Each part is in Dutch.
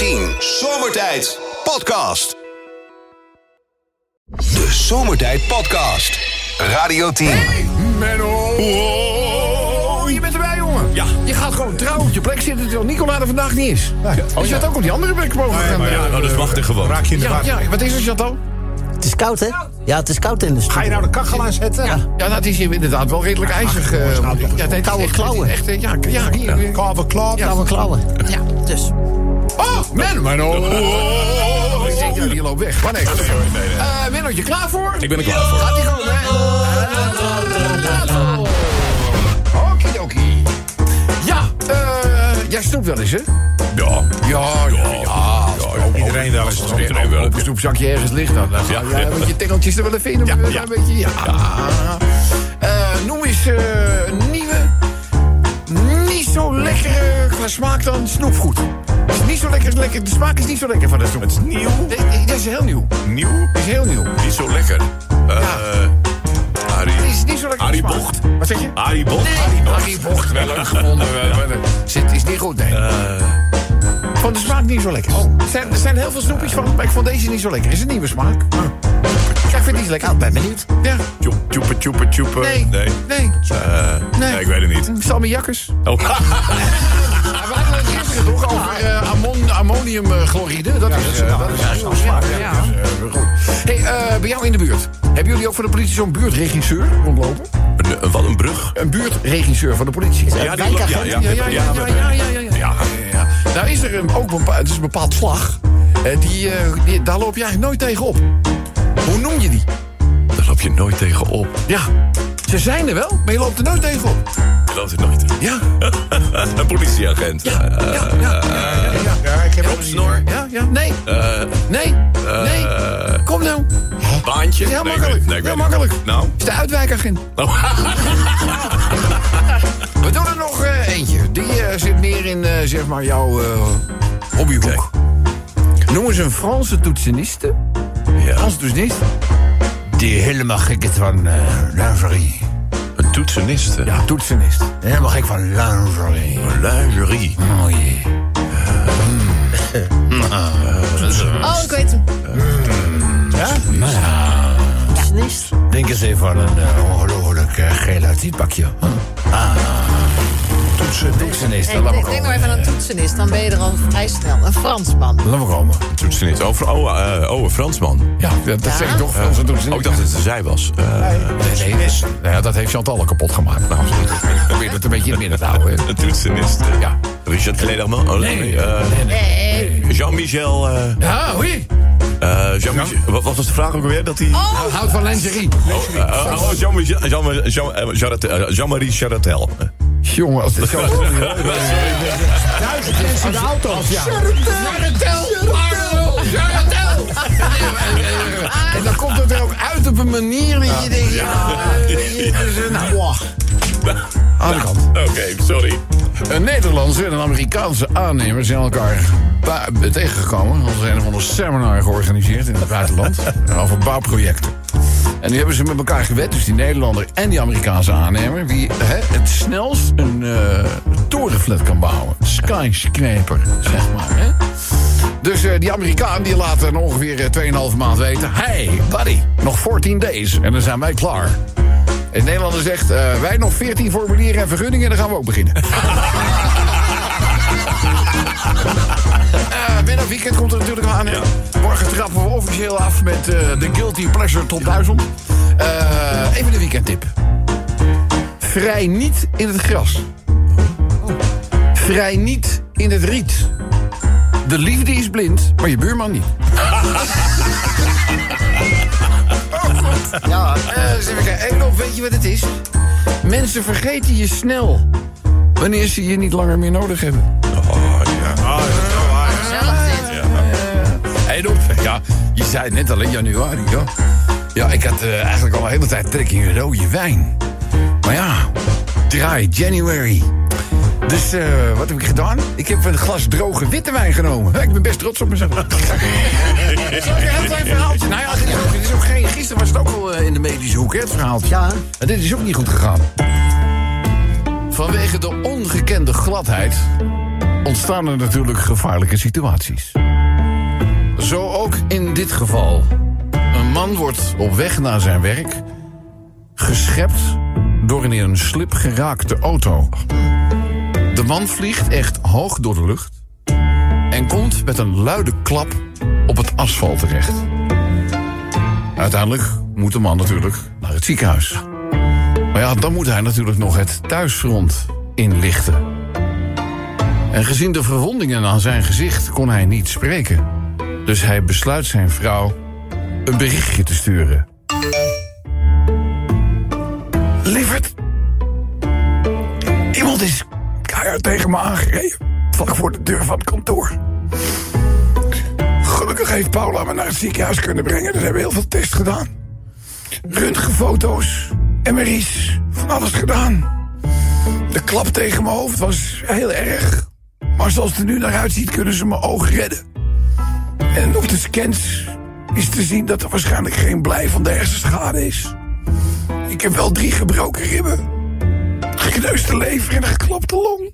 10 Zomertijd Podcast. De Zomertijd Podcast. Radio 10. Menno! Oh, je bent erbij, jongen. Ja. Je gaat gewoon trouw op je plek zitten terwijl Nicola er vandaag niet is. Oh, je had ook op die andere plek mogen gaan. maar ja, eh, nou, dat is machtig gewoon. Raak je in de ja, ja, wat is er, Chantal? Het is koud, hè? Ja, het is koud in de studio. Ga je nou de kachel aanzetten? Ja. Ja, dat is hier inderdaad wel redelijk ijzig. eh, nou, ja, het is koude klauwen. Echt, eh, ja, ja, hier. Koude klauw. Ja. Koude klauwen. Ja, dus. Oh, Men! Menno! Oh, ik denk, ja, die loopt weg. Maar nee. Eh, je klaar voor? Ik ben er klaar voor. Gaat die komen, hè? Okidoki. Ja, eh, jij snoept wel eens, hè? Ja. Ja, ja, ja. Iedereen wel eens. Als Iedereen wel. op een snoepzakje ergens ligt, dan dan ga Ja. je met je tengeltjes er wel even in. Ja, Een ja. beetje, ja. Eh, noem eens eh, een nieuwe, niet zo lekkere qua smaak dan snoepgoed. Het is niet zo lekker, lekker, de smaak is niet zo lekker van de snoep. Het is nieuw. Dat is heel nieuw. Nieuw. Is heel nieuw. Niet zo lekker. Eh Harry. Het is niet zo lekker. Harry. Bocht. Wat zeg je? Harry Bocht. Nee, Harry Bocht, wel leuk gevonden. wel. Zit, is niet goed, nee. Eh, Van de smaak niet zo lekker. Er zijn, er zijn heel veel snoepjes van, maar ik vond deze niet zo lekker. Is een nieuwe smaak. Ja, ik vind die lekker. Nou, ben benieuwd. Ja. tjoep, tjoepen, tjoepen, tjoepen. Nee. Nee. Nee. Eh, Nee. nee, ik weet het niet. Sammy Jakkers. Oh. over eh, ammon, ammoniumchloride? Dat, is, uh, dat is afspraak. Eh, bij jou in de buurt. Hebben jullie ook voor de politie zo'n buurtregisseur rondlopen? Een, wat, een brug? Een buurtregisseur van de politie. Ja, ja, ja, ja, ja, ja, ja, is er een, ook een, het is een bepaald slag. Eh, die, die, daar loop je eigenlijk nooit tegen op. Hoe noem je die? Daar loop je nooit tegen op. Ja ze zijn er wel, maar je loopt er nooit tegen op. Je loopt er nooit. Ja, Een politieagent. ja, ja, ja, ja, ja, ja. Ja, ik heb Op snor. Ja, ja, nee, Eh, nee, nee. Kom nou. baantje. Heel makkelijk, heel het makkelijk. niet. Nou. is de uitwijkagent. Oh. We doen er nog eh, eentje. Die eh, zit meer in, eh, zeg maar, jouw eh, hobbyhoek. Noem eens een Franse toetseniste. Ja. Franse toetsenist. Die helemaal gek is van eh, lingerie. Een toetsenist. hè? Ja, toetsenist. Helemaal gek van lingerie. Lingerie. Oh jee. Oh, ik weet hem. Toetsenist. Denk eens even aan een uh, ongelooflijk uh. Toetsenist. Nee, Laat maar denk, denk maar komen. even aan een toetsenist. Dan ben je er al vrij snel. Een Fransman. Laat maar komen. Een toetsenist. Oh, oh, eh, oh, een Fransman. Ja, dat, dat Ja? zeg ik toch, Franse toetsenist. Oh, ik dacht dat het zij was. Eh, Nee, nee, dat, nou ja, dat heeft Chantal al kapot gemaakt. Nou, ik probeer het een beetje in het midden te houden. hè. Een toetsenist. Ja. Richard Klederman. Oh, nee. eh, Nee. Jean-Michel. eh, Ja, oei. eh, Jean-Michel. Wat wat was de vraag ook alweer? Dat hij. Oh. Houd van lingerie. Oh, eh, oh, Jean- eh, eh, Jean-Marie Charatel. Jongen, als dit zo... duizend mensen in de auto. Ja. Charatel! Charatel! En dan komt het er ook uit op een manier dat je denkt... Ja, nou, wow. Aan de kant. Oké, sorry. Een Nederlandse en een Amerikaanse aannemer zijn elkaar tegengekomen. Er is een of ander seminar georganiseerd in het buitenland over bouwprojecten. En nu hebben ze met elkaar gewet, dus die Nederlander en die Amerikaanse aannemer... wie hè, het snelst een eh, torenflat kan bouwen. Skyscraper, zeg maar. Hè? Dus eh, die Amerikaan die laat er ongeveer eh, 2,5 maand weten... Hey, buddy, nog 14 days en dan zijn wij klaar. En de Nederlander zegt, eh, wij nog 14 formulieren en vergunningen... en dan gaan we ook beginnen. weekend komt er natuurlijk aan. hè. Morgen trappen we officieel af met eh, de Guilty Pleasure Top 1000. Eh, even de weekendtip. Vrij niet in het gras. Vrij niet in het riet. De liefde is blind, maar je buurman niet. Ja, Eh, eens even kijken. Edelop, weet je wat het is? Mensen vergeten je snel. Wanneer ze je niet langer meer nodig hebben. Oh, ja. Ja, je zei het net al in januari, ja. Ja, ik had eh, eigenlijk al een hele tijd trek in rode wijn. Maar ja, dry January. Dus eh, wat heb ik gedaan? Ik heb een glas droge witte wijn genomen. Ik ben best trots op mezelf. Zal ik een heel klein verhaaltje? Nou ja, dit is ook, dit is ook geen... Gisteren was het ook al eh, in de medische hoek, hè, het verhaaltje. Ja. En dit is ook niet goed gegaan. Vanwege de ongekende gladheid ontstaan er natuurlijk gevaarlijke situaties. Zo ook in dit geval. Een man wordt op weg naar zijn werk geschept door een in een slip geraakte auto. De man vliegt echt hoog door de lucht en komt met een luide klap op het asfalt terecht. Uiteindelijk moet de man natuurlijk naar het ziekenhuis. Maar ja, dan moet hij natuurlijk nog het thuisfront inlichten. En gezien de verwondingen aan zijn gezicht kon hij niet spreken. Dus hij besluit zijn vrouw een berichtje te sturen. Lieverd, iemand is keihard tegen me aangereden. Vlak voor de deur van het kantoor. Gelukkig heeft Paula me naar het ziekenhuis kunnen brengen. Er hebben heel veel tests gedaan. Röntgenfoto's, MRI's, van alles gedaan. De klap tegen mijn hoofd was heel erg. Maar zoals het er nu naar uitziet, kunnen ze mijn ogen redden. En op de scans is te zien dat er waarschijnlijk geen blij van de hersenschade is. Ik heb wel drie gebroken ribben. Gekneusde lever en een geklapte long.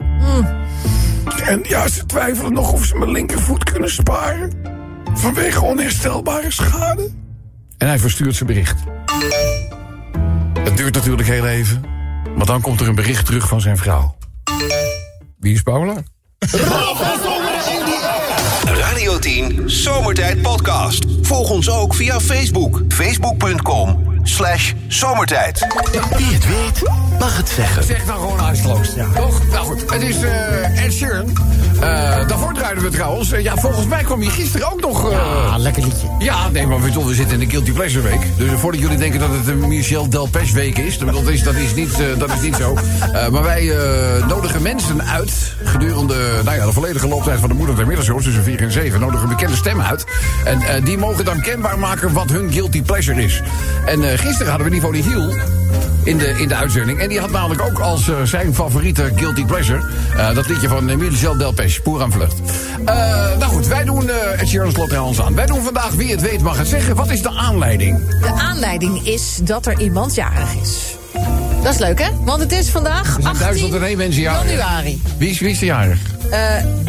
En ja, ze twijfelen nog of ze mijn linkervoet kunnen sparen. Vanwege onherstelbare schade. En hij verstuurt zijn bericht. Het duurt natuurlijk heel even. Maar dan komt er een bericht terug van zijn vrouw. Wie is Paula? Radio 10 Zomertijd Podcast. Volg ons ook via Facebook. Facebook.com slash zomertijd. Wie het weet, mag het zeggen. Zeg nou gewoon huisloos. Toch? Nou goed, het is eh Ed Sheeran. Eh, daarvoor draaiden we trouwens. eh, ja, volgens mij kwam hij gisteren ook nog... eh, Ah, lekker liedje. Ja, nee, maar we, we zitten in de Guilty Pleasure Week. Dus voordat jullie denken dat het een Michel Delpech week is... Dat is, dat is, niet, eh, dat is niet zo. Eh, maar wij eh, nodigen mensen uit... gedurende nou ja, de volledige looptijd van de moeder der middagshows... tussen 4 en 7, nodigen een bekende stem uit. En eh, die mogen dan kenbaar maken wat hun Guilty Pleasure is. En eh, gisteren hadden we Niveau Hiel in de, in de uitzending. En die had namelijk ook als eh, zijn favoriete Guilty Pleasure... eh, dat liedje van uh, Michel Delpech, Poer aan Vlucht. Eh, nou goed, wij doen uh, Ed Sheeran slot ons aan. Wij doen vandaag Wie het weet mag het zeggen. Wat is de aanleiding? De aanleiding is dat er iemand jarig is. Dat is leuk, hè? Want het is vandaag Er zijn 18 duizend en één mensen jarig. januari. Wie is, wie is de jarig?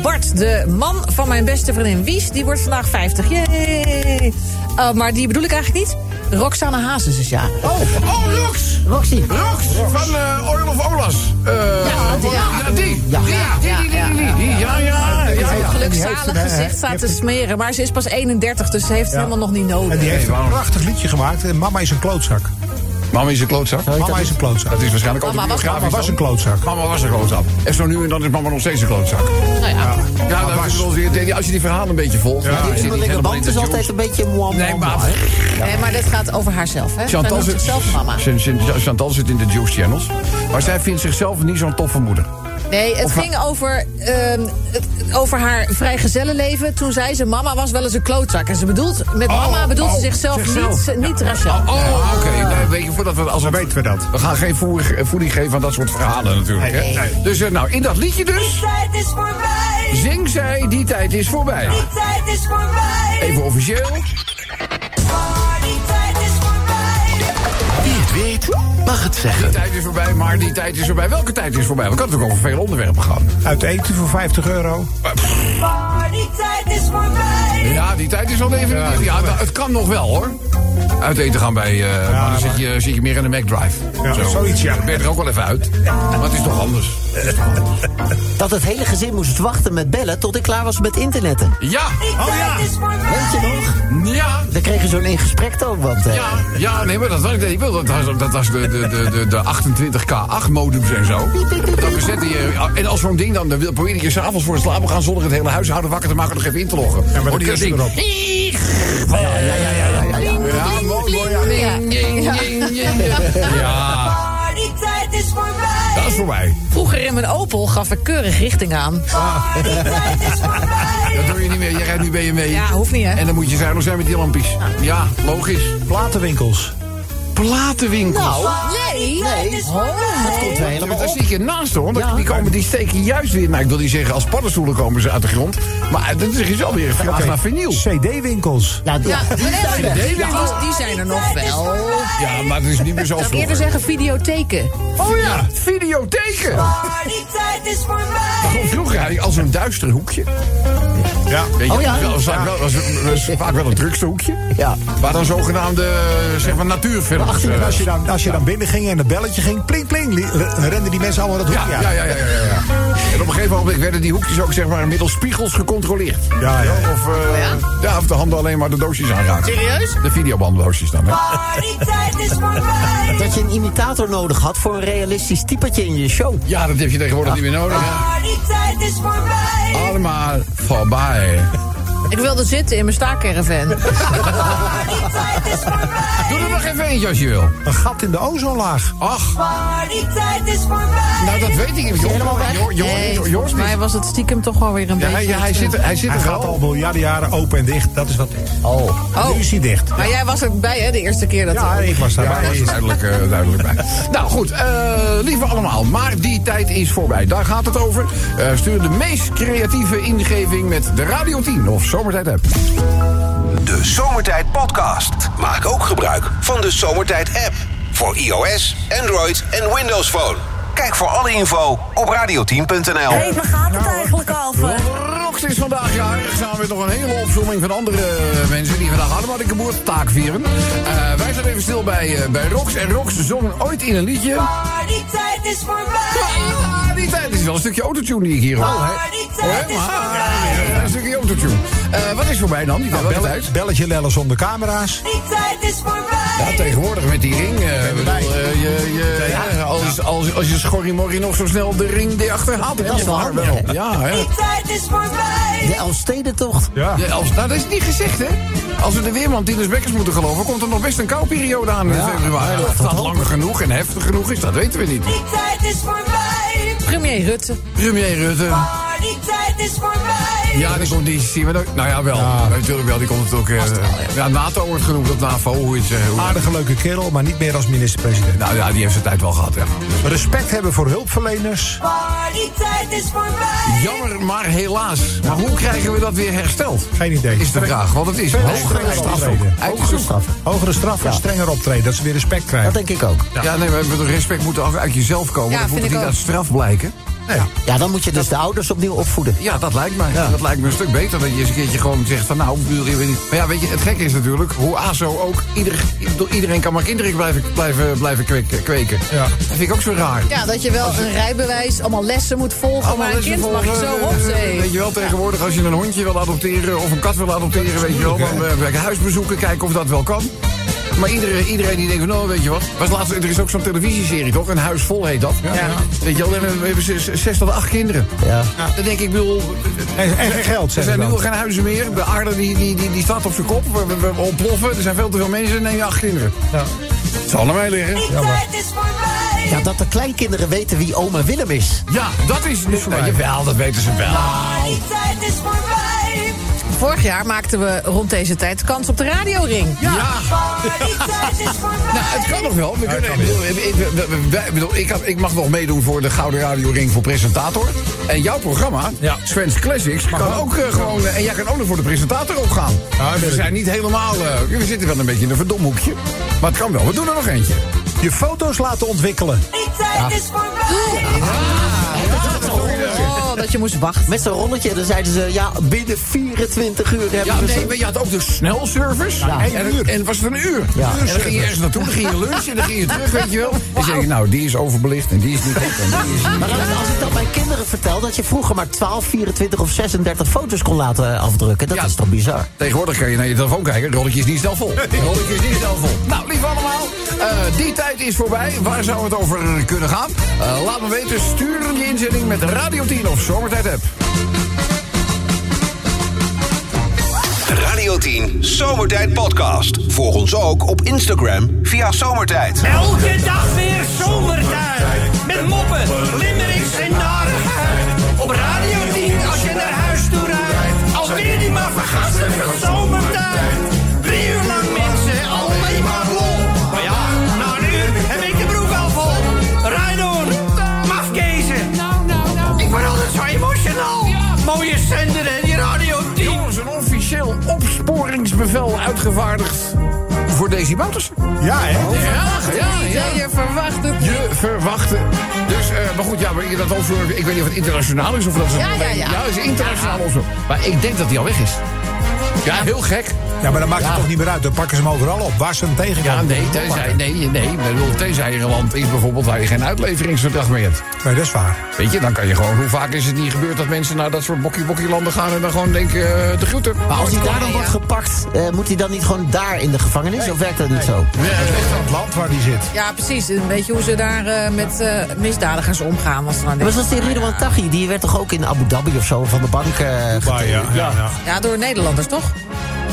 Bart, de man van mijn beste vriendin Wies, die wordt vandaag 50. Yay! Eh, maar die bedoel ik eigenlijk niet. Roxane Hazes is jarig. Oh, oh Rox! Roxy. Rox van uh, Oil of Olas. Uh, Ja, die- ja, die. Ja. Die, die, die, die, die, die. Ja, ja, ja. Ja. gelukzalig gezicht staat te smeren. Maar ze is pas 31, dus ze heeft het helemaal nog niet nodig. En die heeft een prachtig liedje gemaakt. En mama is een klootzak. Mama is een klootzak. Mama is een klootzak. Dat is waarschijnlijk ook Mama was- Mama was een klootzak. Mama was een klootzak. En zo nu en dan is mama nog steeds een klootzak. Nou ja. Ja, dat is wel weer- als je die verhalen een beetje volgt. Ja, dan ja. Die band is altijd een beetje mwam, Nee, maar... Nee, maar dit gaat over haarzelf, hè? Chantal zichzelf mama. Chantal zit in de Juice Channels. Maar zij vindt zichzelf niet zo'n toffe moeder. Nee, het ging over, ehm, het- over haar vrijgezellenleven. Toen zei ze, mama was wel eens een klootzak. En ze bedoelt, met mama bedoelt ze oh, zichzelf, zichzelf. niet, niet Rachel. Oh, oh, oké. Nee, weet je, voordat we... Als Dan weten we dat. We gaan geen voeding geven aan dat soort verhalen natuurlijk. Hè? Nee. Dus eh, nou, in dat liedje dus... tijd is voorbij. Zing zij, die tijd is voorbij. Die tijd is voorbij. Even officieel. Maar die tijd is voorbij. Wie het weet, mag het Die zeggen. tijd is voorbij, maar die tijd is voorbij. Welke tijd is voorbij? We kunnen natuurlijk over veel onderwerpen gaan. Uit eten voor 50 euro. Maar die tijd is voorbij. Ja, die tijd is al definitief. Ja, het kan nog wel hoor. Uit eten gaan bij. eh, maar dan zit je, zit je meer in de McDrive. Ja, zoiets, ja. Dan ben je er ook wel even uit. Maar het is toch anders. Dat het hele gezin moest wachten met bellen tot ik klaar was met internetten. Ja, tijd is voorbij. Weet je nog? ja. Dan kregen zo'n in gesprek ook, want... eh, Ja, ja, nee, maar dat was, ik wil, dat was, dat was de, de, de, de, de 28K8 modems en zo. Dat we zetten je, en als zo'n ding dan, dan wil- probeer je s'avonds voor het slapen gaan zonder het hele huishouden wakker te maken nog even in te loggen. Ja, maar dat erop. ja, ja, ja, ja, ja, ja. Ja, mooi, mooi. Ja. Die tijd is voorbij. dat is voorbij. Vroeger in mijn Opel gaf ik keurig richting aan. Die tijd is voorbij. Dat doe je niet meer. Je rijdt nu BMW. Ja, hoeft niet, hè? En dan moet je zuinig zijn met die lampjes. Ja, logisch. Platenwinkels. Platenwinkel. Nou, Nee. nee. Oh. Dat komt wel helemaal Daar zit je naast hoor. want Ja. Die, komen, die steken juist weer, nou ik wil niet zeggen als paddenstoelen komen ze uit de grond. Maar dan zeg je zo weer vraag naar vinyl. CD-winkels. Ja, die, Ja, die maar maar er. die, die, die zijn er nog wel. Ja, maar het is niet meer zo Zou ik eerder vroeger. zeggen videotheken. Oh ja, videotheken. Partytijd is voorbij. Vroeger had je als een duister hoekje. Ja. Weet je, Oh ja. was vaak, wel, was, was vaak wel een drukste hoekje. Ja. Waar dan zogenaamde zeg maar, natuurfilms... Achter, eh, als, je dan, als je dan binnen ging en het belletje ging, pling, pling, li- re- renden die mensen allemaal dat hoekje ja, ja, ja, ja, ja. En op een gegeven moment werden die hoekjes ook zeg maar, middels spiegels gecontroleerd. Ja, ja. Of, eh, ja? of de handen alleen maar de doosjes aanraken. Serieus? De videobanddoosjes dan, hè? Partytijd is voorbij. Dat je een imitator nodig had voor een realistisch typetje in je show. Ja, dat heb je tegenwoordig niet meer nodig. hè? Partytijd is voorbij. Allemaal voorbij. Ik wilde zitten in mijn voorbij. Doe er nog even eentje als je wil. Een gat in de ozonlaag. Ach, Partytijd is voorbij. nou dat weet ik niet. Volgens joh, mij was het stiekem toch wel weer een Ja, hij, beetje... ja, hij zit, er- hij zit Hij er gaat al wel. miljarden jaren open en dicht. Dat is wat. Oh. Oh. Nu is hij dicht. Maar jij was erbij, hè, de eerste keer dat Ja, hij- ik was Ja, daarbij. is duidelijk, eh, duidelijk bij. Nou goed, eh, lieve allemaal, maar die tijd is voorbij. Daar gaat het over. Eh, stuur de meest creatieve ingeving met de Radio 10 of Zomertijd app. De Zomertijd Podcast. Maak ook gebruik van de Zomertijd app. Voor iOS, Android en Windows Phone. Kijk voor alle info op radio10.nl. Hé, waar gaat het eigenlijk over? Rox is vandaag jarig. Samen met nog een hele opzomming van andere mensen die vandaag allemaal de geboortetaak vieren. Eh, wij zijn even stil bij, eh, bij Rox. En Rox zong ooit in een liedje. Is voorbij. Ah, die tijd is wel een stukje autotune die ik hier hoor. Partytijd is maar voorbij. eh, een stukje autotune. Eh, wat is voorbij dan? Die Nou, bell- tijd? belletje lellen zonder camera's. Partytijd is Ja, voorbij. tegenwoordig met die ring. eh, bedoel, je, je, ja, als, als, als je schorrimorrie nog zo snel de ring die achterhaalt. Dat is wel hè? Ja, hè. Partytijd is De voorbij. Elfstedentocht. Ja. Ja, als, nou, dat is niet gezegd, hè? Als we de weerman Tinus Bekkers moeten geloven... komt er nog best een kouperiode aan in februari. Of dat lang genoeg en heftig genoeg is, dat weten we niet. Partytijd is voorbij. Premier Rutte. Premier Rutte. Is voorbij. Ja, die komt die zien we ook. Nou ja, wel. Natuurlijk wel. Die komt het ook. eh, ja, NATO wordt genoemd, of NAVO, hoe het hoe- Aardige leuke kerel, maar niet meer als minister-president. Nou ja, die heeft zijn tijd wel gehad, ja. Respect hebben voor hulpverleners. Partytijd is voorbij. Jammer, maar helaas. Maar hoe krijgen we dat weer hersteld? Geen idee. Is de vraag, want het is Hogere hogere straf ook. optreden. Hogere straf. Hogere straf en Ja. strenger optreden. Dat ze weer respect Dat krijgen. denk ik ook. Ja, nee, maar respect moet uit jezelf komen. Ja, dat moet niet uit straf blijken. Ja, dan moet je dus de ouders opnieuw opvoeden. Ja, dat lijkt mij. Dat lijkt me een stuk beter dat je eens een keertje gewoon zegt van nou, niet. Maar ja, weet je, het gekke is natuurlijk hoe ASO ook ieder, iedereen kan maar kinderen blijven, blijven, blijven kweken. kweken. Ja. Dat vind ik ook zo raar. Ja, dat je wel een rijbewijs, allemaal lessen moet volgen. Allemaal maar een lessen kind mag je volgen, zo eh, opzee. Weet je wel, tegenwoordig als je een hondje wil adopteren of een kat wil adopteren, weet je wel, dan eh, huisbezoeken kijken of dat wel kan. Maar iedereen, iedereen die denkt van, nou, weet je wat. Was laatst, er is ook zo'n televisieserie, toch? Een huis vol heet dat. Ja. Weet je wel, we hebben, zes, zes tot acht kinderen. Ja. Dan denk ik, ik bedoel, En, en geld, er zijn nu al geen huizen meer. De aarde die, die, die, die staat op zijn kop. We, we, we ontploffen. Er zijn veel te veel mensen. Neem je acht kinderen. Ja. Het zal aan mij liggen. Partytijd is voorbij. ja, dat de kleinkinderen weten wie oma Willem is. Ja, dat is... Nou, jawel, dat weten ze wel. Partytijd is voorbij. Vorig jaar maakten we rond deze tijd kans op de radioring. Ja. Voorbij. Nou, het kan nog wel. We kunnen, ik, bedoel, ik, ik- mag nog meedoen voor de Gouden Radio Ring voor presentator. En jouw programma, Ja. Sven's Classics, kan ook eh, gewoon... eh, en jij kan ook nog voor de presentator opgaan. Ja, we zijn niet helemaal... eh, we zitten wel een beetje in een verdomhoekje. Maar het kan wel. We doen er nog eentje. Je foto's laten ontwikkelen. Partytijd is voorbij. Dat je moest wachten. Met zo'n rolletje, dan zeiden ze, ja, binnen 24 uur hebben Ja, we nee, ze. maar je had ook de snelservice. Ja. en, en, en was het een uur. Ja. En dan ging je ergens naartoe, dan ging je lunchen en dan ging je terug, weet je wel. En zeg je, nou, die is overbelicht en die is niet goed en die is niet... Maar als als ik dat mijn kinderen vertel, dat je vroeger maar 12, 24 of 36 foto's kon laten afdrukken, dat Ja. is toch bizar? Tegenwoordig kan je naar je telefoon kijken, het rolletje is niet snel vol. Het rolletje is niet snel vol. Nou, lief allemaal, eh, die tijd is voorbij. Waar zou het over kunnen gaan? Eh, laat me weten, stuur je inzending met Radio 10 of Zomertijd app. Radio 10 Zomertijd Podcast. Volg ons ook op Instagram via Zomertijd. Elke dag weer zomertijd. Met moppen, opsporingsbevel uitgevaardigd voor Daisy Wouters. Ja, hè? Ja, ja, Ja, je verwacht het. Je verwachtte. Dus, eh, maar goed, ja, maar ik, dat ik weet niet of het internationaal is of dat is Ja, ja, ja. Ja, het is internationaal zo. Maar ik denk dat hij al weg is. Ja, heel gek. Ja, maar dan maakt het toch niet meer uit. Dan pakken ze hem overal op. Waar ze hem Ja, tegenkomen. nee, tenzij, nee, nee. Ik bedoel, tenzij er een land is bijvoorbeeld waar je geen uitleveringsverdrag meer hebt. Nee, dat is waar. Weet je, dan kan je gewoon... Hoe vaak is het niet gebeurd dat mensen naar dat soort bokkie-bokkie-landen gaan... en dan gewoon denken, eh, de groeten. Maar als hij daar dan wordt gepakt, eh, moet hij dan niet gewoon daar in de gevangenis? Of werkt dat niet zo? Het ligt aan het land waar die zit. Ja, precies. Een beetje hoe ze daar eh, met eh, misdadigers omgaan. Als er aan Maar zoals die Ridwan Taghi, die werd toch ook in Abu Dhabi of zo van de bank eh ja, ja, ja. Ja, door Nederlanders, toch?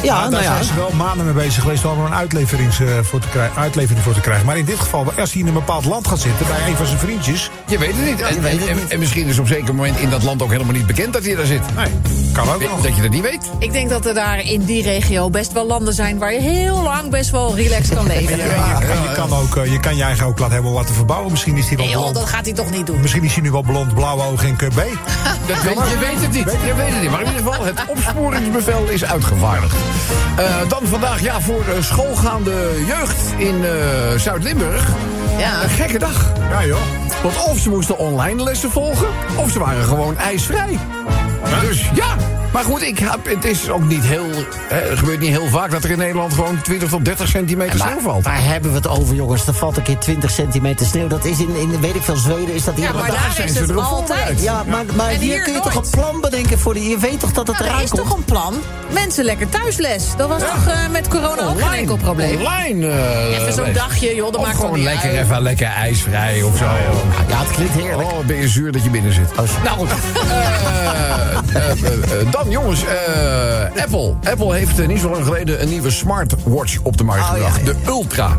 Ja, daar nou ja. zijn ze wel maanden mee bezig geweest om er een uitleverings, eh, voor te krijgen, uitlevering voor te krijgen. Maar in dit geval, als hij in een bepaald land gaat zitten bij een van zijn vriendjes. Je weet het niet. En, weet het en- niet. en misschien is op een zeker moment in dat land ook helemaal niet bekend dat hij daar zit. Nee, kan ook nog. Dat je dat niet weet. Ik denk dat er daar in die regio best wel landen zijn... waar je heel lang best wel relaxed kan leven. Ja, je, kan, je, kan ook, eh, je kan je eigen ook laten, helemaal laten verbouwen. Misschien is hij wel Nee joh, blond. dat gaat hij toch niet doen? Misschien is hij nu wel blond, blauwe ogen en QB. Dat weet, je weet het niet. Je weet het niet. Maar in ieder geval, het opsporingsbevel is uitgevaardigd. Eh, dan vandaag, ja, voor eh, schoolgaande jeugd in eh, Zuid-Limburg. Ja. Een gekke dag. Ja, joh. Want of ze moesten online lessen volgen, of ze waren gewoon ijsvrij. Dus ja. Maar goed, ik heb, het is ook niet heel. Hè, het gebeurt niet heel vaak dat er in Nederland gewoon 20 tot 30 centimeter Maar sneeuw valt. waar hebben we het over, jongens? Er valt een keer 20 centimeter sneeuw. Dat is in, in weet ik veel, Zweden is dat hier. Ja, maar daar daar zijn is ze het erop altijd. Ja, maar, maar hier, hier kun je toch een plan bedenken voor die... Je weet toch dat het Nou, er eraan is komt? toch een plan? Mensen lekker thuisles. Dat was toch eh, met corona ook geen enkel probleem? Online. eh, Even zo'n dagje, joh, dat Of maakt toch gewoon lekker uit. even lekker ijsvrij of zo. Ja, het klinkt heerlijk. Oh, ben je zuur dat je binnen zit. Oh, nou goed. Eh, dan jongens, eh, Apple. Apple heeft eh, niet zo lang geleden een nieuwe smartwatch op de markt Oh, gebracht. ja. De Ultra.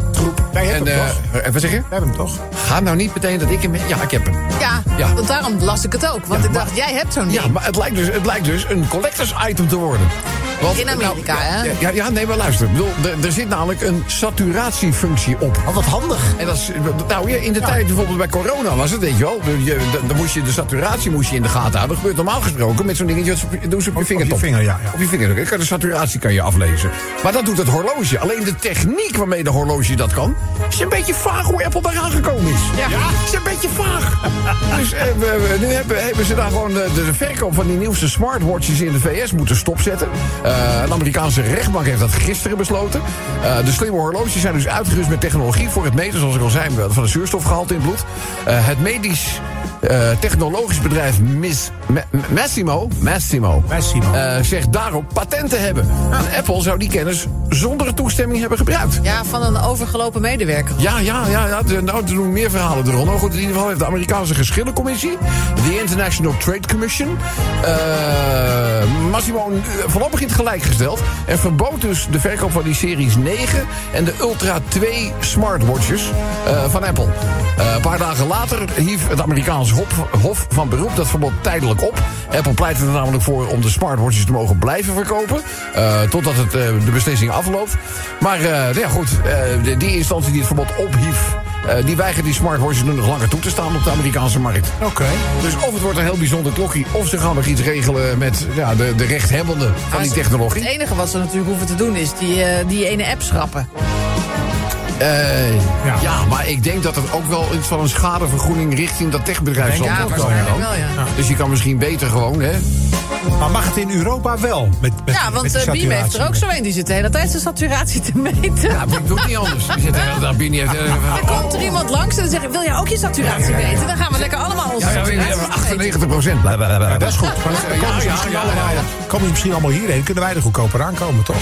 Jij hebt hem eh, eh, wat zeg je? We hebben hem toch? Ga nou niet meteen dat ik hem... Ja, ik heb hem. Ja, Ja. want daarom las ik het ook. Want ik maar- dacht, jij hebt zo'n ding. Ja, maar het lijkt dus, het lijkt dus een collectors item te worden. Want, In Amerika, nou, hè? Ja, ja, ja, nee, maar luister. Bedoel, er, er zit namelijk een saturatiefunctie op. Oh, wat handig. En dat is, nou, in de tijd bijvoorbeeld bij corona was het, weet je wel. Dan moest je de saturatie moest je in de gaten houden. Dat gebeurt normaal gesproken met zo'n dingetje. dat ze op- Doen ze op je vingertop. vinger, ja, ja. Op je vinger. De saturatie kan je aflezen. Maar dat doet het horloge. Alleen de techniek waarmee de horloge dat kan... is een beetje vaag hoe Apple daar aangekomen is. Ja, is een beetje vaag. dus eh, we- nu hebben, hebben ze daar gewoon de, de verkoop van die nieuwste smartwatches in de VS moeten stopzetten. Eh, een Amerikaanse rechtbank heeft dat gisteren besloten. Eh, de slimme horloges zijn dus uitgerust met technologie voor het meten, zoals ik al zei, van de zuurstofgehalte in het bloed. Eh, het medisch eh, technologisch bedrijf Miss, Ma- Massimo, Massimo, Massimo. eh, zegt daarop patent te hebben. En Apple zou die kennis zonder toestemming hebben gebruikt. Ja, van een overgelopen medewerker. Ja, ja, ja, ja de- nou, er doen meer verhalen eronder. Maar goed, in ieder geval heeft de Amerikaanse geschillencommissie... de International Trade Commission... eh Massimo voorlopig in het gelijk gesteld... en verbood dus de verkoop van die Series 9... en de Ultra 2 smartwatches eh, van Apple. Eh, een paar dagen later hief het Amerikaans Hof, Hof van Beroep dat verbod tijdelijk op. Apple pleitte er namelijk voor om de smartwatches te mogen blijven verkopen... eh, totdat het, eh, de beslissing afloopt. Maar eh, nou ja, goed, eh, die instantie die het verbod ophief... eh, die weigert die smartwatches nu nog langer toe te staan op de Amerikaanse markt. Oké. Dus of het wordt een heel bijzonder klokje... of ze gaan nog iets regelen met ja, de, de rechthebbenden van die technologie. Het enige wat ze natuurlijk hoeven te doen is die, eh, die ene app schrappen. Eh, ja. Ja. maar ik denk dat er ook wel iets van een schadevergoeding... richting dat techbedrijf zal Ja, moeten komen. wel, ja. Dus je kan misschien beter gewoon, hè... Maar mag het in Europa wel? Met, met, Ja, met want die eh, Beam heeft er ook zo een. Die zit de hele tijd zijn saturatie te meten. Ja, maar ik doe het niet anders. Die zit er daar binnen. heeft- Dan komt er iemand langs en dan zeg ik, wil jij ook je saturatie meten? Dan gaan we lekker allemaal onze Ja, ja, saturatie meten. 98 procent. Ja, dat is goed. Maar dan Ja, komen ze misschien allemaal hierheen? Kunnen wij er goedkoper aankomen, toch?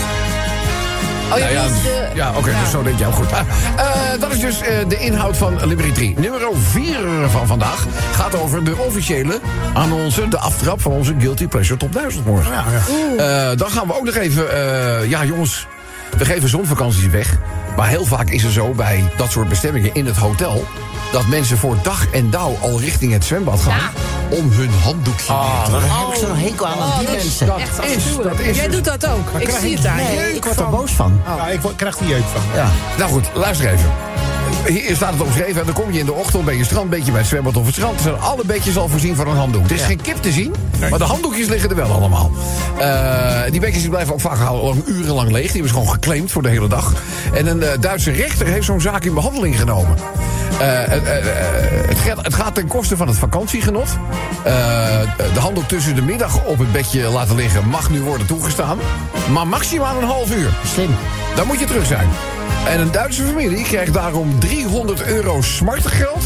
Oh, Nou ja, de- ja, oké, ja. dus zo denk je ook goed. Ah, eh, dat is dus eh, de inhoud van Liberty 3. Nummer 4 van vandaag gaat over de officiële annonce, de aftrap van onze Guilty Pleasure Top 1000 morgen. Ja, ja. Eh, dan gaan we ook nog even, eh, ja jongens, we geven zonvakanties weg. Maar heel vaak is er zo bij dat soort bestemmingen in het hotel... dat mensen voor dag en dauw al richting het zwembad gaan... om hun handdoekje neer te leggen. Daar heb ik zo'n hekel aan, aan Oh, die dat is mensen. dat echt is- afschuwelijk. dat is Jij doet dat ook. Ik zie het aan. Nee, ik word er boos van. Ja, ik krijg die jeuk van. Ja. Nou goed, luister even. Hier staat het omschreven. En dan kom je in de ochtend bij je strandbeetje bij het zwembad of het strand. Er zijn alle beetjes al voorzien van een handdoek. Er is geen kip te zien, maar de handdoekjes liggen er wel allemaal. Eh, die beetjes die blijven ook vaak lang urenlang leeg. Die hebben ze gewoon geclaimd voor de hele dag. En een eh, Duitse rechter heeft zo'n zaak in behandeling genomen. Eh, het, gaat, het gaat ten koste van het vakantiegenot. De handdoek tussen de middag op het bedje laten liggen mag nu worden toegestaan. Maar maximaal een half uur. Slim. Dan moet je terug zijn. En een Duitse familie krijgt daarom 300 euro smartgeld.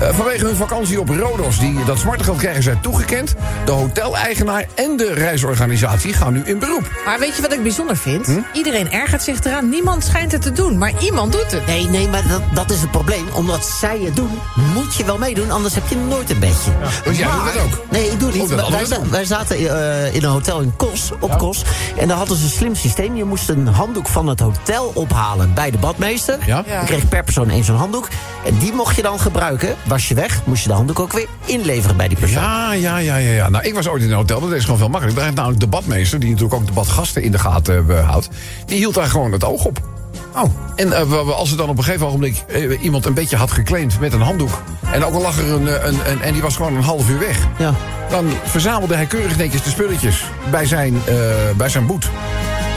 eh, vanwege hun vakantie op Rodos. Die, dat smartgeld krijgen zij toegekend. De hoteleigenaar en de reisorganisatie gaan nu in beroep. Maar weet je wat ik bijzonder vind? Hm? Iedereen ergert zich eraan. Niemand schijnt het te doen, maar iemand doet het. Nee, nee, maar dat, dat is het probleem. Omdat zij het doen, moet je wel meedoen, anders heb je nooit een bedje. Dus jij doet dat ook? Nee, ik doe het Oh, niet. dat wij, hadden we za- doen. wij zaten eh, in een hotel in Kos, op Kos. En daar hadden ze een slim systeem. Je moest een handdoek van het hotel ophalen bij de badmeester. Ja. Je kreeg per persoon één zo'n handdoek. En die mocht je dan gebruiken. Was je weg, moest je de handdoek ook weer inleveren bij die persoon. Ja, ja, ja, ja, ja. Nou, ik was ooit in een hotel. Dat is gewoon veel makkelijker. Daar heeft namelijk de badmeester, die natuurlijk ook de badgasten in de gaten eh, houdt... die hield daar gewoon het oog op. Oh. En eh, als er dan op een gegeven ogenblik eh, iemand een beetje had geclaimd met een handdoek... en ook al lag er een, een, een... en die was gewoon een half uur weg... Ja. dan verzamelde hij keurig netjes de spulletjes bij zijn, eh, bij zijn boet.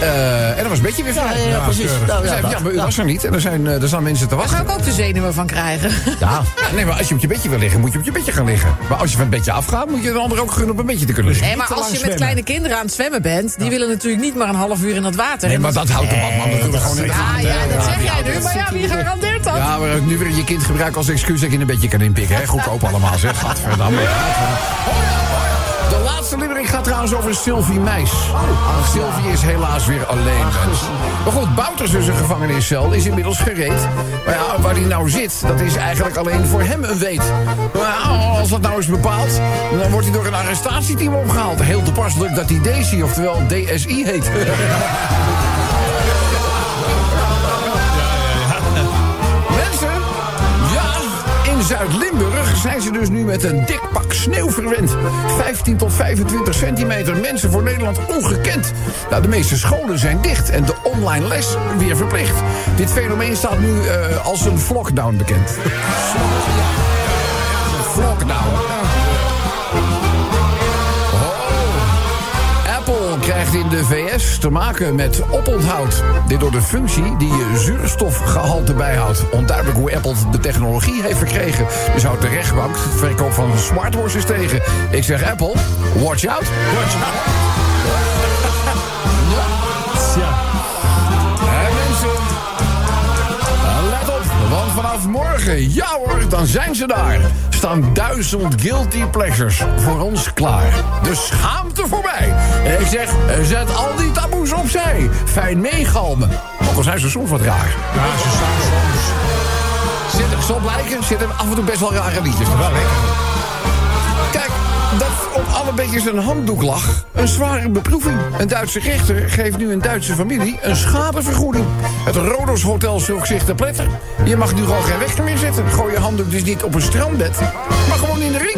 Eh, en dan was het bedje weer vrij. ja, ja, precies. Nou, ja, maar u was er niet. En er, zijn, eh, er staan mensen te Daar wachten. zou ik ook de zenuwen van krijgen. Ja. Nee, maar als je op je bedje wil liggen, moet je op je bedje gaan liggen. Maar als je van het bedje afgaat, moet je de ander ook gunnen op een bedje te kunnen liggen. Nee, maar als je met zwemmen. kleine kinderen aan het zwemmen bent... die willen natuurlijk niet maar een half uur in dat water. Nee, maar dat houdt de badman natuurlijk gewoon in de Ja, ja, dat zeg jij nu. Maar ja, wie garandeert dat? Ja, maar nu weer je kind gebruiken als excuus dat je een beetje kan inpikken. Goedkoop allemaal, zeg. Gadverdamme. De laatste limmering gaat trouwens over Sylvie Meis. Sylvie is helaas weer alleen. Maar goed, Bouters in zijn gevangeniscel is inmiddels gereed. Maar ja, waar hij nou zit, dat is eigenlijk alleen voor hem een weet. Maar als dat nou is bepaald, dan wordt hij door een arrestatieteam opgehaald. Heel toepasselijk dat hij Daisy, oftewel DSI heet. Zuid-Limburg zijn ze dus nu met een dik pak sneeuw verwend. 15 tot 25 centimeter, mensen voor Nederland ongekend. Nou, de meeste scholen zijn dicht en de online les weer verplicht. Dit fenomeen staat nu eh, als een lockdown bekend. Krijgt in de VS te maken met oponthoud. Dit door de functie die je zuurstofgehalte bijhoudt. Onduidelijk hoe Apple de technologie heeft verkregen. Dus houdt de rechtbank het verkoop van smartwatches tegen. Ik zeg Apple, watch out. Watch out. Mensen, let op, want vanaf morgen, ja hoor, dan zijn ze daar. Staan duizend guilty pleasures voor ons klaar. De schaamte voorbij. En ik zeg, zet al die taboes opzij. Fijn meegalmen. Ook al zijn ze soms wat raar. Ja, ze staan soms. Zit er, zal blijken, zitten af en toe best wel rare liedjes. Wel lekker. Kijk, alle beetjes een handdoek lag. Een zware beproeving. Een Duitse rechter geeft nu een Duitse familie een schadevergoeding. Het Rodos Hotel zoekt zich te pletter. Je mag nu gewoon geen weg meer zetten. Gooi je handdoek dus niet op een strandbed, maar gewoon in de ring.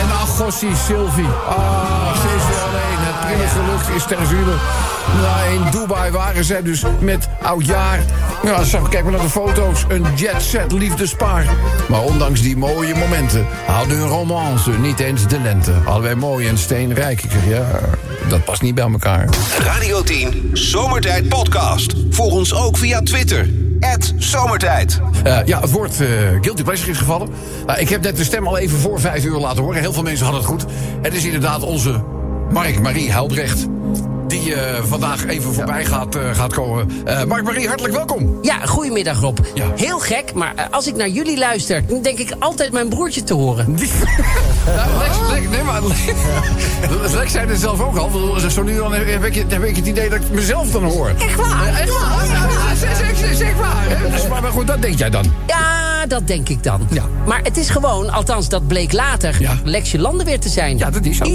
En ach, Sylvie. Ah, ze is weer alleen. Het prille geluk is ter ziele. Nou, in Dubai waren zij dus met oudjaar. Ja, zo, kijk maar naar de foto's. Een jet-set liefdespaar. Maar ondanks die mooie momenten hadden hun romance niet eens de lente. Allebei mooi en steenrijk. Ik zeg, ja, dat past niet bij elkaar. Radio 10 Zomertijd Podcast. Volg ons ook via Twitter. Zomertijd. Eh, ja, het woord eh, guilty pleasure is gevallen. Nou, ik heb net de stem al even voor vijf uur laten horen. Heel veel mensen hadden het goed. Het is inderdaad onze Mark-Marie Heldrecht. Die eh, vandaag even voorbij gaat, eh, gaat komen. Eh Mark-Marie, hartelijk welkom. Ja, goedemiddag Rob. Ja. Heel gek, maar als ik naar jullie luister... dan denk ik altijd mijn broertje te horen. nou, Lex, Lex, nee, maar Lex, Lex zei het zelf ook al. Zo nu dan heb ik, heb ik het idee dat ik mezelf dan hoor. Echt waar? Ja, echt waar? Zeg, waar. Dus, maar, maar goed, dat denk jij dan. Ja, dat denk ik dan. Ja. Maar het is gewoon, althans dat bleek later... Ja. Lexje Landen weer te zijn. Ja, dat is zo.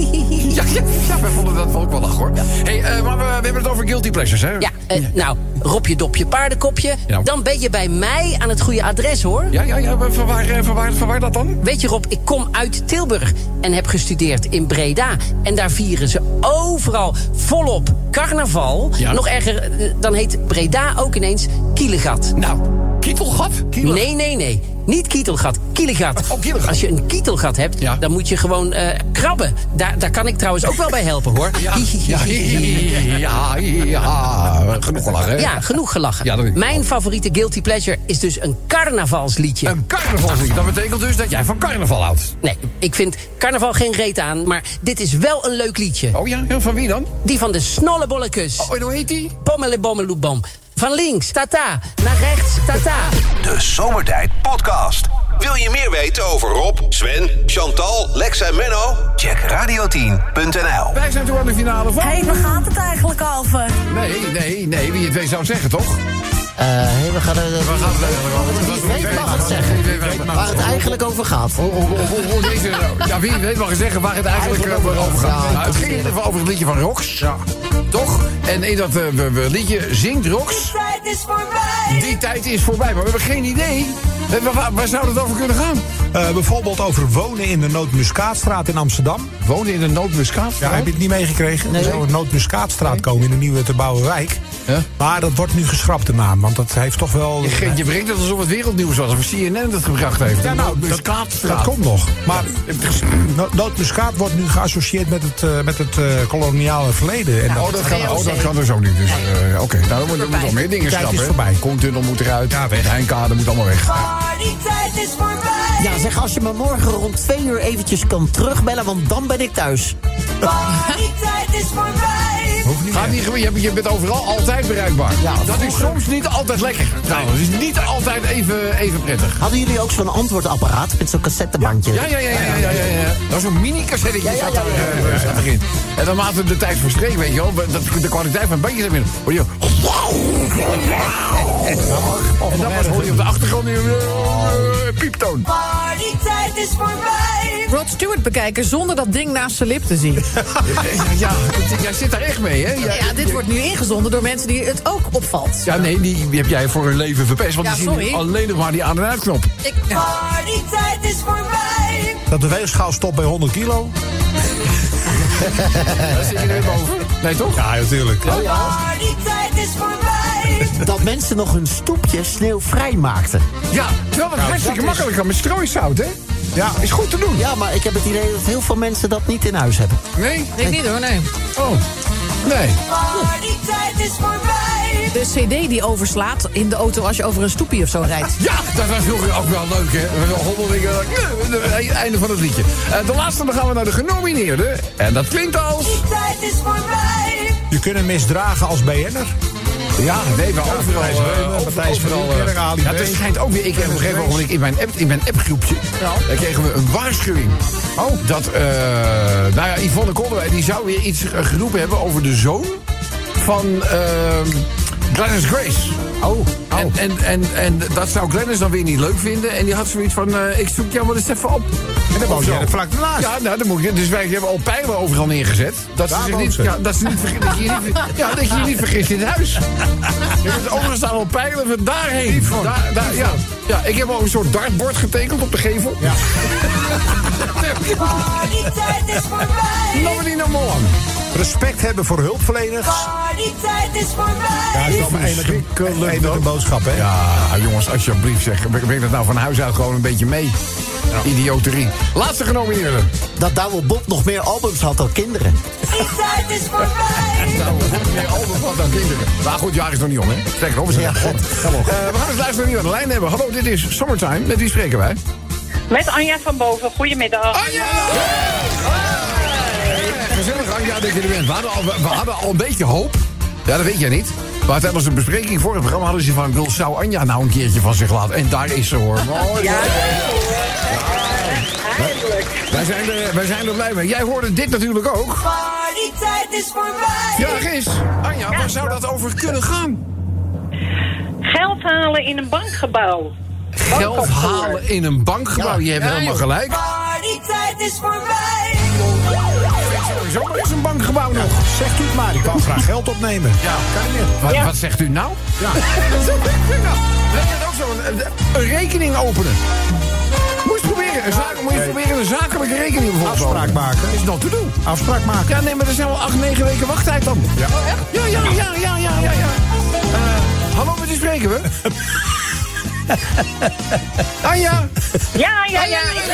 Ja, ja, ja wij vonden dat ook wel lach hoor. Hey, eh, maar we, we hebben het over guilty pleasures, hè? Ja. Eh, Nou, Robje Dopje Paardenkopje. Ja. Dan ben je bij mij aan het goede adres, hoor. Ja, ja, ja, van waar, eh, van waar, van waar dat dan? Weet je Rob, ik kom uit Tilburg en heb gestudeerd in Breda. En daar vieren ze overal volop carnaval. Ja. Nog erger, dan heet Breda ook ineens Kielegat. Nou, Kietelgat? Nee, nee, nee. Niet kietelgat, kielegat. Oh, kielegat. Als je een kietelgat hebt, Ja. dan moet je gewoon eh, krabben. Daar, daar kan ik trouwens ook wel bij helpen, hoor. Ja, ja, ja, ja, genoeg gelachen, hè? Ja, genoeg gelachen. Ja, Mijn favoriete guilty pleasure is dus een carnavalsliedje. Een carnavalslied. Dat betekent dus dat jij van carnaval houdt. Nee, ik vind carnaval geen reet aan, maar dit is wel een leuk liedje. Oh ja? van wie dan? Die van de Snollebollekes. Oh, en hoe heet die? Pommelebommeloebom. Van links, tata. Naar rechts, tata. De Zomertijd Podcast. Wil je meer weten over Rob, Sven, Chantal, Lex en Menno? Check radio10.nl. Wij zijn toe aan de finale van... Hé, hey, waar gaat het eigenlijk over? Nee, nee, nee. Wie het weet zou zeggen, toch? Eh, hey, we gaan... het eigenlijk over? Wie weet mag het zeggen. Waar het eigenlijk over gaat. Oh, oh, oh, oh, oh, ja, wie weet mag je zeggen waar het eigenlijk over over gaat. het ging in ieder geval over het liedje van Rox. Ja. En in dat eh, we- we liedje zingt Rox. Tijd is voorbij. Die tijd is voorbij, maar we hebben geen idee. Eh, Waar, zou het over kunnen gaan? Eh, bijvoorbeeld over wonen in de Nootmuskaatstraat in Amsterdam. Wonen in een noodmuskaat? Ja, heb je het niet meegekregen? Er zou een Nootmuskaatstraat komen in een nieuwe te bouwen wijk. Ja. Maar dat wordt nu geschrapt, de naam. Want dat heeft toch wel... Je, je brengt het alsof het wereldnieuws was, of CNN het gebracht heeft. Ja, nou, dat, dat komt nog. Maar no- nootmuskaat wordt nu geassocieerd met het, eh, met het eh, koloniale verleden. En Oh, dat kan, oh, dat kan dus ook niet. Dus, eh, Oké, nou, dan moeten we nog meer dingen Tijd is schrappen. hè. voorbij. Koentunnel moet eruit. Ja, weg. De Heinkade moet allemaal weg. Partytijd is voorbij. Ja, zeg, als je me morgen rond twee uur eventjes kan terugbellen, want dan ben ik thuis. Partytijd is voorbij. Hoeft niet Gaat meer. niet gebeuren. Je, je bent overal altijd bereikbaar. Ja, dat is soms niet altijd lekker. Nou, het is niet altijd even, even prettig. Hadden jullie ook zo'n antwoordapparaat met zo'n cassettebandje? Ja, ja, ja, ja, ja, ja, ja. Dat is een mini-cassettetje Ja, ja, zat, ja, er, ja, ja, eh, zat erin. En dan naarmate de tijd verstreek, weet je wel, dat, de kwaliteit van het bandje binnen. Hoor je, en dan pas hoor je op de achtergrond die pieptoon. Partytijd is voorbij. Rod Stewart bekijken zonder dat ding naast zijn lip te zien. Ja, het- jij zit daar echt mee, hè? Ja, dit wordt nu ingezonden door mensen die het ook opvalt. Ja, nee, die heb jij voor hun leven verpest. Want Ja, die zien sorry. alleen nog maar die aan- en uitknop. Ik, ja. Partytijd is voorbij. Dat de weegschaal stopt bij 100 kilo. Daar zit je er boven. Nee, toch? Ja, natuurlijk. Partytijd is voorbij. Dat mensen nog hun stoepje sneeuwvrij maakten. Ja, terwijl het hartstikke makkelijk kan met strooisout, hè? Ja, Is goed te doen. Ja, maar ik heb het idee dat heel veel mensen dat niet in huis hebben. Nee? Ik niet hoor, nee. Oh. Nee. Partytijd is voorbij. De cd die overslaat in de auto als je over een stoepie of zo rijdt. Ja, dat was vroeger ook wel leuk, hè? We wel honderden Het einde van het liedje. Eh, de laatste, dan gaan we naar de genomineerden. En dat klinkt als... Tijd is voorbij. je kunt hem misdragen als BN'er. Ja, nee, maar overal... Matthijs eh, Reumer, over- Matthijs Nieuwkerk, eh, Ja, het schijnt ook weer... Ik heb op een gegeven moment in mijn, app, in mijn appgroepje... Daar kregen we een waarschuwing. Oh. Dat, eh nou ja, Yvonne Koldewij, die zou weer iets eh, geroepen hebben over de zoon van... ehm Glennis Grace. Oh, En, en, en, en dat zou Glennis dan weer niet leuk vinden. En die had zoiets van, eh, ik zoek jou maar eens even op. En dan woon zo. er vlak naast. Ja, nou, dan moet je, dus wij hebben al pijlen overal neergezet. Dat ze, zich niet, ze. ja, dat, ze niet, dat, je je niet, ja, dat je je niet vergist in het huis. Dus overigens staan al pijlen van daarheen. Daar, daar, ja. ja, ik heb al een soort dartbord getekend op de gevel. Ja. Partytijd is voorbij. Laten we die nou maar aan. Respect hebben voor hulpverleners. Partytijd is voorbij. Ja, dat is wel maar één met een, een boodschap, hè? Ja, jongens, alsjeblieft zeg. Breng dat nou van huis uit gewoon een beetje mee. Idioterie. Laatste genomineerde. dat Douwe Bob nog meer albums had dan kinderen. Tijd is voorbij. Nou, meer album van dan kinderen. Maar goed, jaar is nog niet om, hè? Nog, we zijn begonnen. Eh, we gaan eens luisteren wie we aan de lijn hebben. Hallo, dit is Summertime. Met wie spreken wij? Met Anja van Boven. Goedemiddag. Anja! Dat je er bent. We hadden, al, we hadden al een beetje hoop. Ja, dat weet jij niet. Maar tijdens de bespreking voor het programma hadden ze van... wil zou Anja nou een keertje van zich laten? En daar is ze, hoor. Mooi. Ja, Wij zijn, er, wij zijn er blij mee. Jij hoorde dit natuurlijk ook. Partytijd is voorbij. Ja, Gis. Anja, waar zou dat over kunnen gaan? Geld halen in een bankgebouw. Geld halen in een bankgebouw. Je hebt helemaal gelijk. Partytijd is voorbij. Is een bankgebouw nog. Zegt u het maar Ik kan graag geld opnemen. Ja. Kan je niet. Wat, Ja. wat zegt u nou? Ja. Je dat ook zo? Een, een rekening openen. Moet je proberen. Een, zaak, moet je proberen een zakelijke rekening bijvoorbeeld. Afspraak maken. Is not to do. Afspraak maken. Ja, nee, maar er zijn wel acht, negen weken wachttijd dan. Ja. Oh, echt? Ja, ja, ja, ja, ja, ja. ja. Eh, hallo, met wie spreken we? Anja? Ja, ja, ja. Ik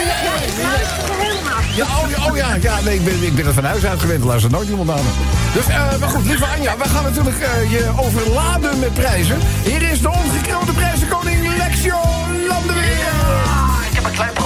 ben helemaal. Ja, oh, ja, oh ja, ja nee, ik ben, ik ben er van huis uit gewend. Er luistert nooit iemand aan. Dus, eh, maar goed, lieve Anja, we gaan natuurlijk eh, je overladen met prijzen. Hier is de ongekroonde prijzenkoning Lexio Landeweer.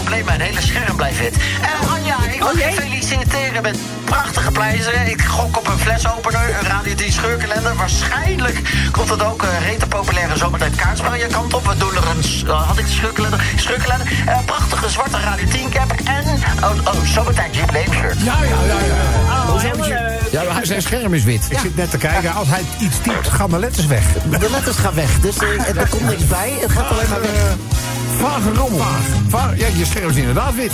Probleem, mijn hele scherm blijft wit. En Anja, ik wil je feliciteren met prachtige prijzen. Ik gok op een flesopener, een Radio 10 scheurkalender. Waarschijnlijk komt het ook een rete populaire zomertijd kaartspel je kant op. We doen er een, eh, had ik de scheurkalender? Scheurkalender. Een prachtige zwarte Radio 10 cap en, oh, oh zomertijd jubileumshirt. Ja, ja, ja, ja. Oh, helemaal leuk. Ja, maar zijn scherm is wit. Ik zit net te kijken. Als hij iets typt, gaan de letters weg. De letters gaan weg, dus eh, er komt niks bij. Het gaat alleen maar weg. Vage rommel. Vaag. Ja, je scherm is inderdaad wit.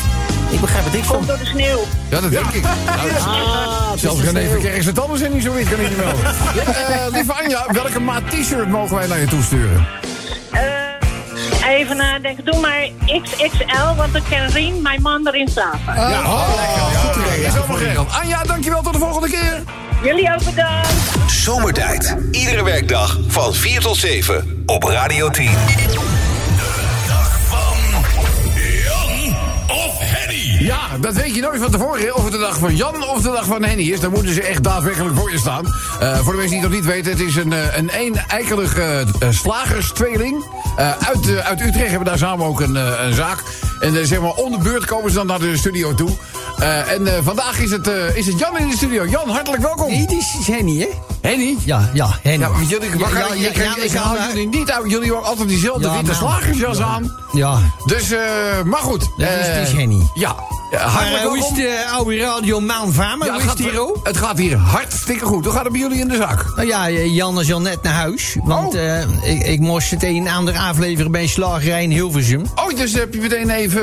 Ik begrijp er niks van. Komt door de sneeuw. Ja, dat denk ik. Nou, Ah, het is Zelfs René. Verkerk zijn tanden zijn niet zo wit, kan ik je melden. Ja, eh, lieve Anja, welke maat t-shirt mogen wij naar je toesturen? Eh, even nadenken. Doe maar XXL, want ik kan Rien, mijn man, erin slapen. Ja, oh, lekker. Goed idee. Is allemaal geregeld. Anja, dankjewel. Tot de volgende keer. Jullie ook bedankt. Zomertijd. Iedere werkdag van 4 tot 7 op Radio 10. Ja, dat weet je nooit van tevoren. Of het de dag van Jan of de dag van Henny is. Dan moeten ze echt daadwerkelijk voor je staan. Eh, voor de mensen die het nog niet weten, het is een, eh, een een-eikelige eh, slagerstweeling. Uit, uit Utrecht hebben daar samen ook een, een zaak. En zeg maar, om de beurt komen ze dan naar de studio toe. Eh, en eh, vandaag is het, eh, is het Jan in de studio. Jan, hartelijk welkom. Nee, dit is Henny, hè? Henny? Ja, ja, Henny. Ja, want jullie, Ja, ja, ja, ik, ik haal jullie niet uit. Jullie hebben altijd diezelfde witte man. slagersjas Ja. aan. Ja. Dus, maar goed. Dat is dus Henny. Ja. Hartelijk eh, hoe is welkom. de oude radio Maan van me? Ja, hoe het, is het hier ook? het gaat hier hartstikke goed. Hoe gaat het bij jullie in de zaak? Nou ja, Jan is al net naar huis. Want Oh. ik, ik moest het een en ander afleveren bij een slagerij in Hilversum. Oh, dus heb je meteen even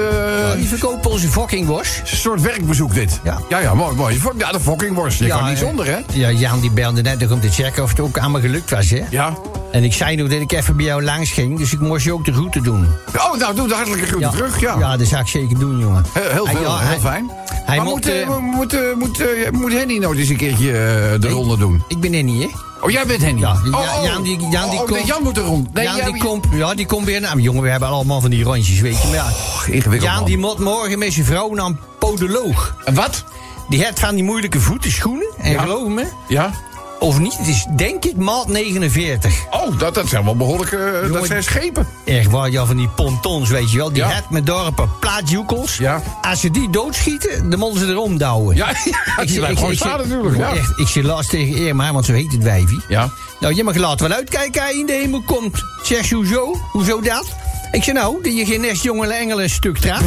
Die verkopen onze fucking een soort werkbezoek dit. Ja. ja, ja mooi, mooi. Ja, de fokkingworst. Je kan niet zonder, hè? Ja, Jan die belde net nog om te checken of het ook allemaal gelukt was, hè? Ja. En ik zei nog dat ik even bij jou langs ging, dus ik moest je ook de groeten doen. Oh, nou, doe de hartelijke groeten terug. Ja. ja, dat zou ik zeker doen, jongen. Heel, veel, heel fijn. Hij maar moet, eh, moet, eh, moet, moet Henny nou eens een keertje de ronde doen? Ik ben Henny, hè? Oh, jij bent Henny? Ja, oh, oh. Jan die, Jan die oh, komt. nee, Jan moet er rond. Nee, Jan die komt, ja, die komt weer naar. Maar jongen, we hebben allemaal van die rondjes, weet je. Maar ja, ingewikkeld, Jan man. die moet morgen met zijn vrouw naar een podoloog. En wat? Die heeft van die moeilijke voeten, schoenen. En Ja. geloof me, Ja? of niet, het is denk ik maat 49. Oh, dat, dat zijn wel behoorlijke... eh, dat zijn schepen. Echt waar, ja, van die pontons, weet je wel. Die Ja. met dorpen plaatjoekels. Ja. Als ze die doodschieten, dan moeten ze erom douwen. Ja, ja, die blijft gewoon staan natuurlijk. Ja. Echt, ik zeg laatst tegen Irma, want zo heet het wijfie. Ja. Nou, je mag laten wel uitkijken hij in de hemel komt. Zeg je, hoezo? Hoezo dat? Ik zei nou, dat je geen nestjongen engelen een stuk treft.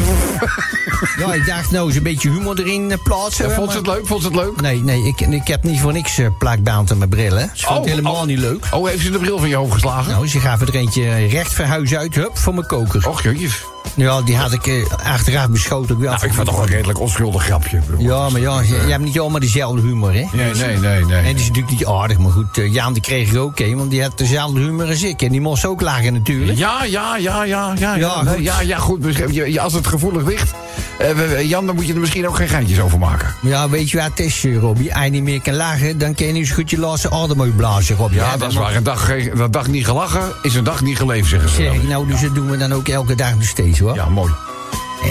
ja, ik dacht nou eens een beetje humor erin eh, plaatsen. Ja, vond ze het leuk? Vond ze het leuk? Nee, nee, ik, ik heb niet voor niks uh, plakband aan mijn brillen. Ze vond het helemaal oh. niet leuk. Oh, heeft ze de bril van je hoofd geslagen? Nou, ze gaven er eentje recht van huis uit, hup, voor mijn koker. Och, Ja, die had ik eh, achteraf beschoten. Nou, ik vond het toch een redelijk onschuldig grapje. Ik Ja, maar ja, je, je hebt niet allemaal dezelfde humor, hè? Nee, nee, nee, nee. En die is natuurlijk niet aardig, maar goed, eh, Jan die kreeg er ook een, want die had dezelfde humor als ik. En die moest ook lachen natuurlijk. Ja, ja, ja, ja, ja. Ja, nee, goed. ja, ja, goed. Je- je- Als het gevoelig ligt, eh, we- we- Jan, dan moet je er misschien ook geen geintjes over maken. Ja, weet je wat het is, eh, Robbie? Als je niet meer kan lachen, dan kan je niet zo goed je laatste adem uitblazen, Robbie. Ja, Hè? dat is waar. Een dag, geen- dag niet gelachen is een dag niet geleefd, zeggen ze. Zeg ik nou, dus dat doen we dan ook elke dag nog steeds, hoor. Ja, mooi.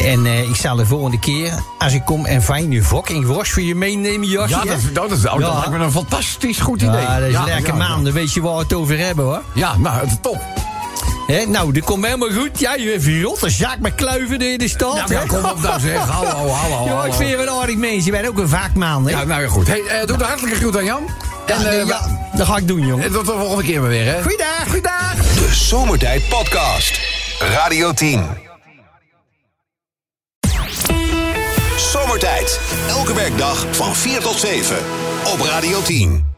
En eh, ik zal de volgende keer, als ik kom en fijn je fucking worst voor je meenemen, jasje. Ja, dat, dat, dat, oh, dat lijkt me een fantastisch goed idee. Ja, dat is Ja, lekker ja, dan weet je waar we het over hebben, hoor. Ja, nou, het is top. Hè, nou, dat komt helemaal goed. Ja, je hebt een rotte zak met kluiven in de stad. Ja, ja, kom op nou zeg. Hallo, hallo, Ja, hallo. ik vind je een aardig mens. Je bent ook een vakman, hè? Ja, nou ja, goed. Hey, eh, doe de hartelijke groet aan Jan. Ja, En, eh, ja, dat ga ik doen, jongen. en tot de volgende keer maar weer, hè. Goeiedag. Goeiedag. De Zomertijd Podcast. Radio 10. Zomertijd. Elke werkdag van 4 tot 7 op Radio 10.